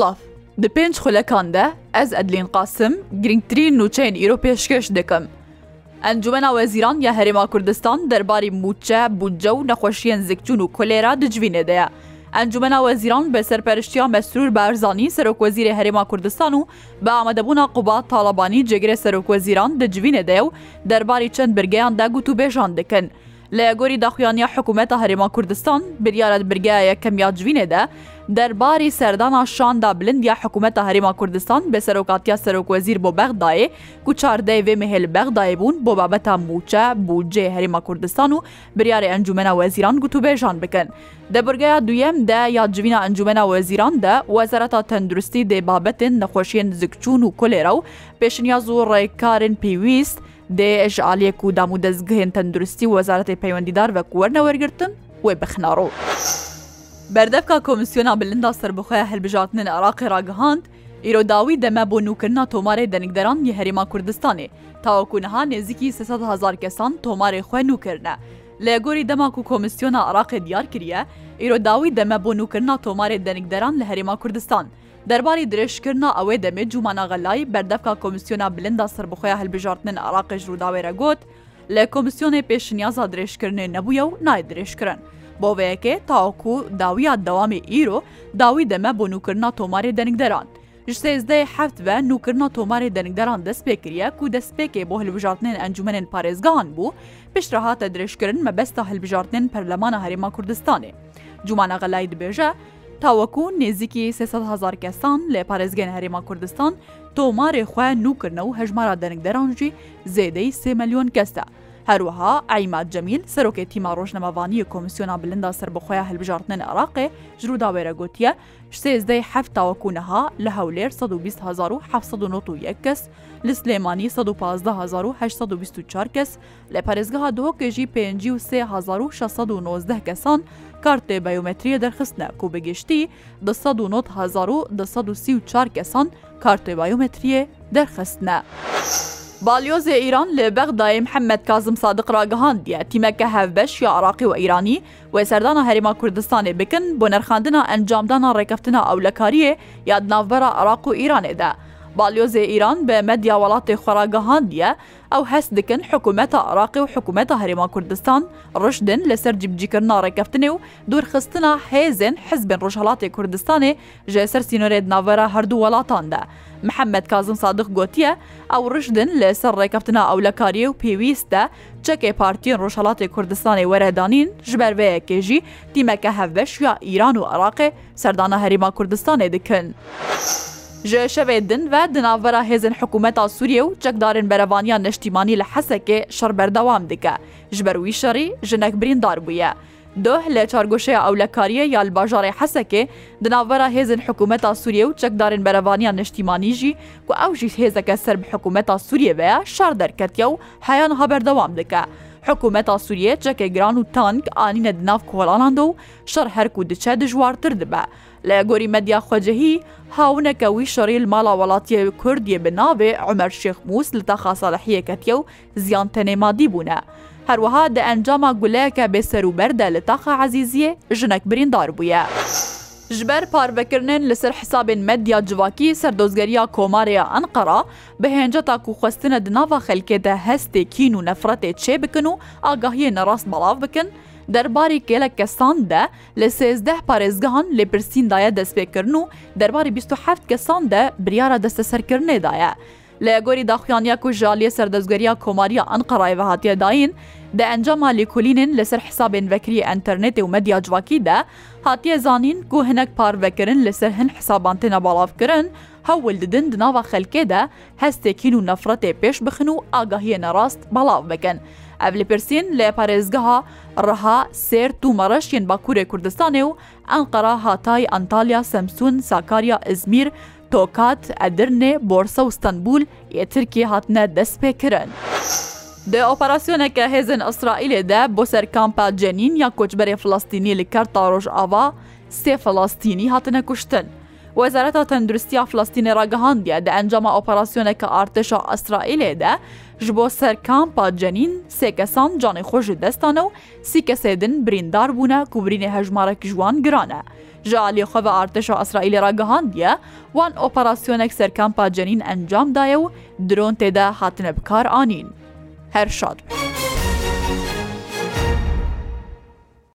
Silav Di pênc xulekan de ez Edlên Qasim girngtirîn nûçeyên îro pêşkeş dikim. Encumena Wezîran ya Herêma Kurdistan derbarî mûçe, buce û nexweşiyên zikçûn û kolera dicivînê de ye. Encumena Wezîran bi serperiştiya Mesrûr Berzanî Serokwezîrê Herêma Kurdistan û bi amedebûna quba Talabanî cegirê Serokwezîran dicivînê de ew derbarî çend birgeyan de gotûbêjan dikin. لە گۆری داخوایانە حکوومەتە هەرێما کوردستان بریارەت برگایە کەمیاتجوینێ دە دەرباری سەردانا شاندا بلند یا حکوومەتە هەرێما کوردستان بە سەرۆکاتیا سەرۆکوەزیر بۆ بەغدایە و چاردەی وێ مهێل بەغدای بوون بۆ بابەتە موچە بوجێ هەرێما کوردستان و بریارە ئەنجومە وەزیران گوتوبێژان بکەن. دەبرگەیە دویەم دە یادجوینە ئەنجومە وەزیران دە وەزارەتا تەندروستی دێبابەتن نەخۆشیێن زکچوون و کولێرە و پێشنیا زوو ڕێکارن پێویست، دێژ ئالیەک و دام و دەستگەهێن تەندروستی وەزارەتی پەیوەندیدار بە کوەرنەوەرگتن وێ بخناڕۆ. بەردەفکە کۆمیسیۆنا بلندا سربخۆیە هەلبژاتنن عراقی ڕاگەهاند، ئیرۆداوی دەمە بۆ نوکردنا تۆمارەی دەنگدەرانی هەریما کوردستانی تاوەکوونەها نێزیکی 300هزار کەسان تۆماری خوێن وکردە لە گۆری دەماک و کۆمیسیۆنا عراقی دیار کریە ئیرۆداوی دەمە بۆ نوکردنا تۆمارێ دەنگدەران لە هەرێما کوردستان. دەرباری درێژکردنا ئەوێ دەمێت جومانەغەلای بەردەفکە کۆمیسیۆنا بلندا سربخۆیە هەلبژارتن عراقش ڕووداوێرە گوت لە کۆمیسیۆنێ پێشنیازە درێژکردنێ نەبووە و نای درێژکردن. بۆ وەیەکێ تاوکو داویە دەوامی ئیرۆ داوی دەمە بۆ نوکردنا تۆماری دەنگدەران. سێزدەی هەفت بە نوکردنا تۆماری دەنگدەران دەستپێکریە و دەستپێکێ بۆ هەلبژاتنێن ئەنجومێن پارێزگان بوو پشتڕهاتە درێژکردن مەبەستا هەلبژاتنێن پەرلەمانە هەرێما کوردستانێ جومانە غەلای دبێژە تاوەکو نێزییکی 300هزار کەسان لێ پارێزگەن هەرێما کوردستان تۆمارێ خوێن نوکردنە و هەژمارە دەنگدەرانژی زێدەی سێ مەلیۆن کەستە. هەروەها ئایمات جەمیل سەرۆکی تیما ڕۆژنەمەوانی کۆمیسیۆنا بلندا سربەخۆیان هەلبژارتنن عراقێ ژرووداوێرە گوتیە سێزدەی هەفت تاوەکوونەها لە هەولێر 1970 کەس لە سلێمانی 1940 کەس لە پارێزگەها دۆکێژی پێنج و 3619 کەسان کارتێ بەیومەتریە دەرخستنە کو بگەشتی 1940 کەسان کارتێ بایومەتریە دەرخستنە. بالیۆزێ ئیران لێ بەغدایە محەممەد کازم سادق ڕگەهاندیە تیمەکە هەفبەش یا عراقی و ئیرانی و سەردانە هەریما کوردستانێ بکن بۆ نرخاندنە ئەنجامدانە ڕێکەفتنە ئەولەکاریە یاد ناوبەرە عراق و ئیرانێدا. بالیۆزێ ئیران بە مەدیا وڵاتی خۆراگەهاندیە ئەو هەست دکن حکوومەتە عراقی و حکوومەتە هەرێما کوردستان ڕشدن لەسەر جیبجیکردنا ڕێکەفتنێ و دوورخستنا هێزن حزبن ڕژهڵاتی کوردستانی ژێسەر سینۆرێت ناوەرە هەردوو وڵاتاندا. محەممەد کازم سادق گوتیە ئەو ڕژدن لەسەر ڕێکەفتنا ئەولەکاریە و پێویستە چەکێ پارتیین ڕۆژهڵاتی کوردستانی وەرەدانین ژبەرەیە کێژی تیمەکە هەڤبەش یا ئیران و عراقێ سەردانە هەریما کوردستانی دکن. ji şevê din ve di navbera hêzên hikûmeta Sûriye û çekdarên berevaniya neştîmanî li Hesekê şer berdewam dike. Ji ber wî şerî jinek birîndar bûye. Doh lê çargoşeya ewlekariye ya li bajarê Hesekê di navbera hêzên hikûmeta Sûriye û çekdarên berevaniya neştîmanî jî ku ew jî hêzeke ser bi hikûmeta Sûriye veya şer derketiye û heyan haberdewam dike. حکوومەتا سووریە جەکەی گران و تانک ئاینە دناف کۆڵاناند و شەر هەرکو دچە دژوارتر دەبە لە گۆری مەدیا خۆجهی هاونەکە وی شەڕیل ماڵا وڵاتیە کوردیە بناوێ عمەر شێخموس لە تاخاسەڵحیەکەتیە و زیان تەنێمادی بوونە. هەروەها دە ئەنجامە گولەیەکە بێسەر و بەردە لە تاخە عزیزیە ژنەک بریندار بووە. ji ber parvekirin li ser hesabên medya civakî serdozgeriya komarya Enqara bi hênceta ku xwestina di nava xelkê de hestê kîn û nefretê çê bikin û agahiyê nerast belav bikin, derbarî gelek kesan de li sêzdeh parêzgehan lêpirsîn daye destpêkirin û derbarî 27 kesan de biryara desteserkirinê daye. لە گۆری داخیانیا و ژالیە سەردەزگەریە کۆماریە ئەنقڕایەوە هااتە داین دە ئەنجەما لیکولینن لەسەر حسابێن وەکری ئەتەرنێتی و مەدیاجواکیدا هاتیە زانین گو هەنەک پارڤەکردن لەسەر هەن حسابانتنە بەڵاوکردن هەول ددن دناوە خەلکێدا هەستێکین و نەفرەتێ پێش بخن و ئاگاهیە نەڕاست بەڵاو بکەن. ئەف لە پرسین لە پارێزگەها ڕەها سێر تومەڕەشیان باکوورێ کوردستانێ و ئەنقەرا هاتای ئەنتالیا سەمسون ساکاریا ئزمیر تۆکات ئەدرنێ بۆرسە وستەنبول یەترکی هاتنە دەست پێکردن. دە ئۆپەراسسیۆنەکە هێزن ئەسرائیلێدا بۆ سەر کامپا جەنین یا کۆچبەرێ فلستینی لە کەر تا ڕۆژئاوا سێ فلستینی هاتنە کوشتن. وەزارەتە تەندروستیا فلستینە ڕگەهاندە دە ئەنجامە ئۆپەراسسیۆنەکە ئارتشا ئەسرائیلێدا ji bo serkampa cenîn sêkesan canê xwe ji destan ew sî kesedin birîndar bûne ku birînê hejmarek ji wan giran e. ji aliyxwe ve artêşa Esraîlê ra gihandiye wan operasyonek serkampa cenîn encam daye û dron têde hatine bikar anîn. Her şad.